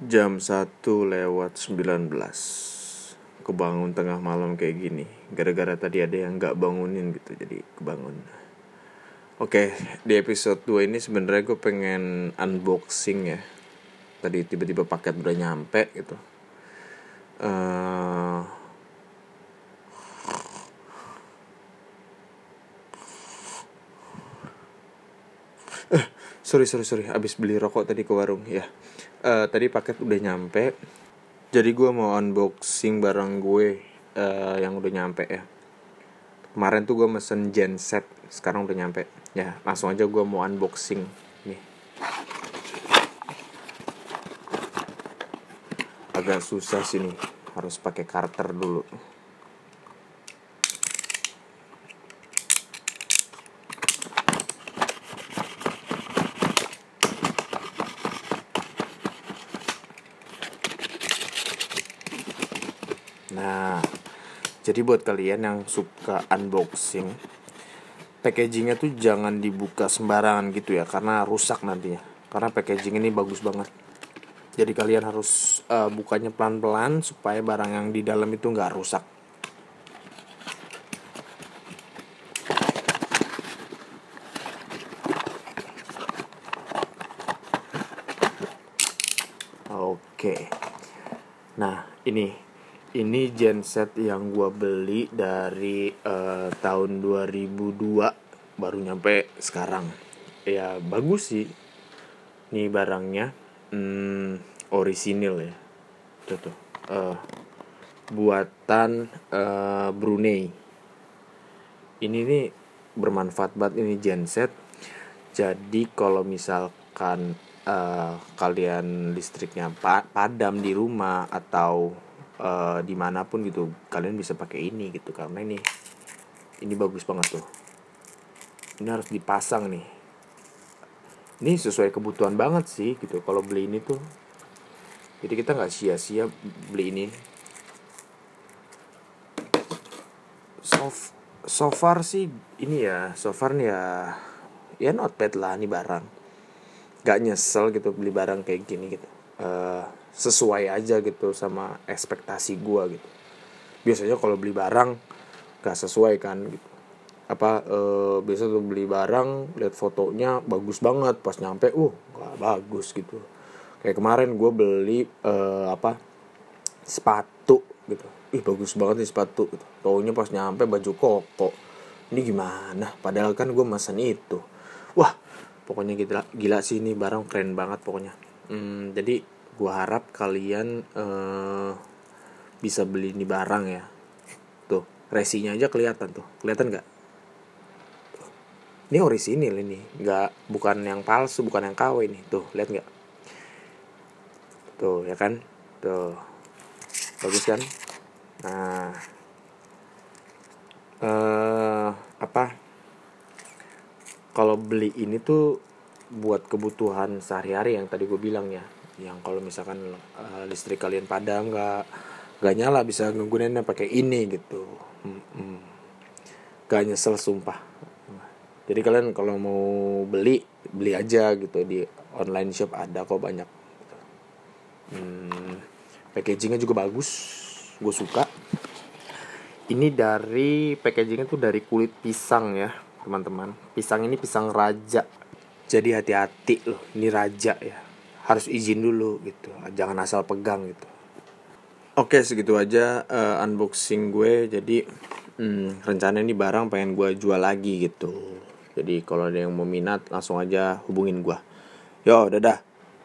Jam 1 lewat 19 Kebangun tengah malam kayak gini. Gara-gara tadi ada yang gak bangunin gitu Jadi kebangun. Oke di episode 2 ini sebenarnya gue pengen unboxing ya. Tadi tiba-tiba paket udah nyampe gitu. Uh, sorry sorry sorry. Abis beli rokok tadi ke warung ya uh, tadi paket udah nyampe. Jadi gue mau unboxing barang gue uh, yang udah nyampe ya. Kemarin tuh gue mesen genset sekarang udah nyampe. Ya langsung aja gue mau unboxing nih. Agak susah sih nih harus pakai karter dulu Nah, jadi buat kalian yang suka unboxing, packagingnya tuh jangan dibuka sembarangan gitu ya, karena rusak nantinya. Karena packaging ini bagus banget. Jadi kalian harus uh, bukanya pelan-pelan supaya barang yang di dalam itu nggak rusak. Oke. Nah, ini ini genset yang gua beli dari uh, tahun 2002 baru nyampe sekarang. Ya bagus sih ini barangnya. Hmm, orisinil ya. Tuh tuh uh, buatan uh, Brunei. Ini nih bermanfaat banget ini genset. Jadi kalau misalkan uh, kalian listriknya padam di rumah atau uh, di mana pun gitu kalian bisa pakai ini gitu karena ini ini bagus banget tuh. Ini harus dipasang nih. Ini sesuai kebutuhan banget sih gitu kalau beli ini tuh. Jadi kita nggak sia-sia beli ini. So, so far sih ini ya so far nih ya ya not bad lah nih barang. Gak nyesel gitu beli barang kayak gini gitu. Uh, sesuai aja gitu sama ekspektasi gue gitu. Biasanya kalau beli barang gak sesuai kan gitu. Apa e, biasa tuh beli barang lihat fotonya bagus banget. Pas nyampe uh gak bagus gitu. Kayak kemarin gue beli e, apa sepatu gitu. Ih bagus banget nih sepatu gitu. Taunya pas nyampe baju koko. Ini gimana? Padahal kan gue mesen itu. Wah pokoknya gila gila sih ini barang keren banget pokoknya. Hmm, jadi gue harap kalian uh, bisa beli ini barang ya. Tuh resinya aja kelihatan tuh. Kelihatan nggak? Ini orisinil ini nggak bukan yang palsu bukan yang KW ini. Tuh lihat nggak? Tuh ya kan? Tuh. Bagus kan? Nah. Uh, apa? Kalau beli ini tuh buat kebutuhan sehari-hari yang tadi gue bilang ya yang kalau misalkan uh, listrik kalian padam nggak nggak nyala bisa nggunainnya pakai ini gitu. Hmm, hmm. gak nyesel sumpah. Jadi kalian kalau mau beli beli aja gitu. Di online shop ada kok banyak. Hmm, packagingnya juga bagus. Gue suka. Ini dari packagingnya tuh dari kulit pisang ya teman-teman. Pisang ini pisang raja. Jadi hati-hati loh ini raja ya harus izin dulu gitu. Jangan asal pegang gitu. Oke segitu aja uh, unboxing gue. Jadi hmm, rencana ini barang pengen gue jual lagi gitu. Jadi kalau ada yang mau minat langsung aja hubungin gue yo dadah